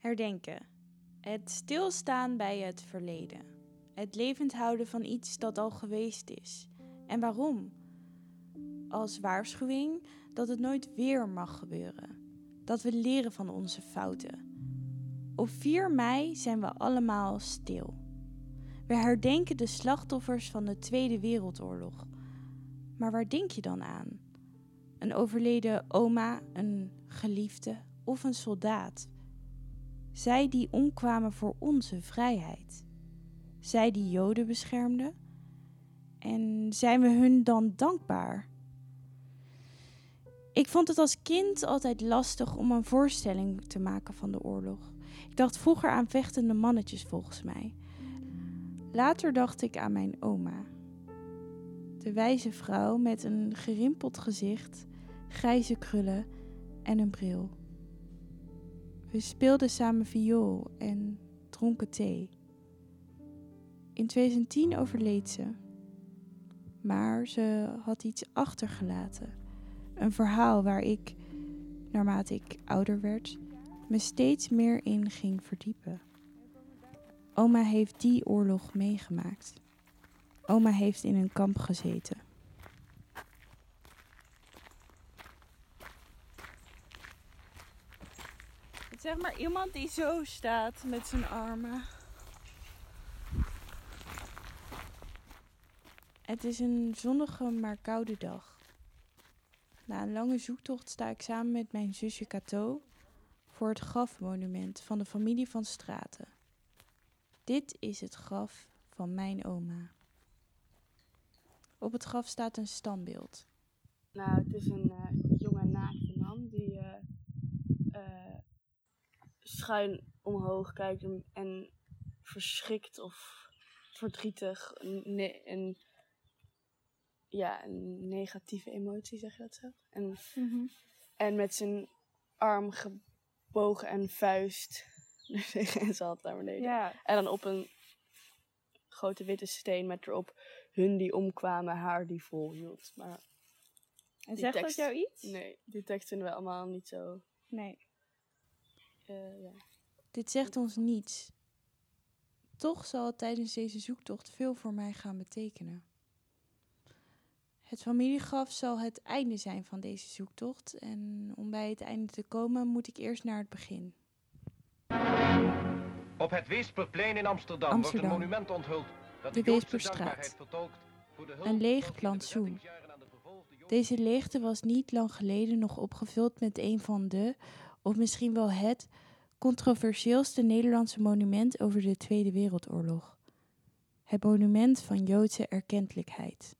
Herdenken. Het stilstaan bij het verleden. Het levend houden van iets dat al geweest is. En waarom? Als waarschuwing dat het nooit weer mag gebeuren. Dat we leren van onze fouten. Op 4 mei zijn we allemaal stil. We herdenken de slachtoffers van de Tweede Wereldoorlog. Maar waar denk je dan aan? Een overleden oma, een geliefde of een soldaat? Zij die omkwamen voor onze vrijheid. Zij die Joden beschermden. En zijn we hun dan dankbaar? Ik vond het als kind altijd lastig om een voorstelling te maken van de oorlog. Ik dacht vroeger aan vechtende mannetjes volgens mij. Later dacht ik aan mijn oma. De wijze vrouw met een gerimpeld gezicht, grijze krullen en een bril. We speelden samen viool en dronken thee. In 2010 overleed ze. Maar ze had iets achtergelaten. Een verhaal waar ik, naarmate ik ouder werd, me steeds meer in ging verdiepen. Oma heeft die oorlog meegemaakt. Oma heeft in een kamp gezeten. Zeg maar iemand die zo staat met zijn armen. Het is een zonnige maar koude dag. Na een lange zoektocht sta ik samen met mijn zusje Cato voor het grafmonument van de familie van Straten. Dit is het graf van mijn oma. Op het graf staat een standbeeld. Nou, het is een uh, jonge naakte man die uh, schuin omhoog kijkt en, en, verschrikt of verdrietig ne een, ja, een negatieve emotie, zeg je dat zo? En, mm -hmm. en met zijn arm gebogen en vuist en ze had naar beneden. En dan op een grote witte steen met erop hun die omkwamen, haar die volhield. Maar en zegt tekst, dat jou iets? Nee, die tekst vinden we allemaal niet zo. Nee. Uh, ja. Dit zegt ons niets. Toch zal het tijdens deze zoektocht veel voor mij gaan betekenen. Het familiegraf zal het einde zijn van deze zoektocht en om bij het einde te komen moet ik eerst naar het begin. Op het Weesperplein in Amsterdam, Amsterdam. wordt een monument onthuld dat de de Weesperstraat. voor Een leeg plantsoen. Deze leegte was niet lang geleden nog opgevuld met een van de, of misschien wel het, controversieelste Nederlandse monument over de Tweede Wereldoorlog. Het monument van Joodse erkentelijkheid.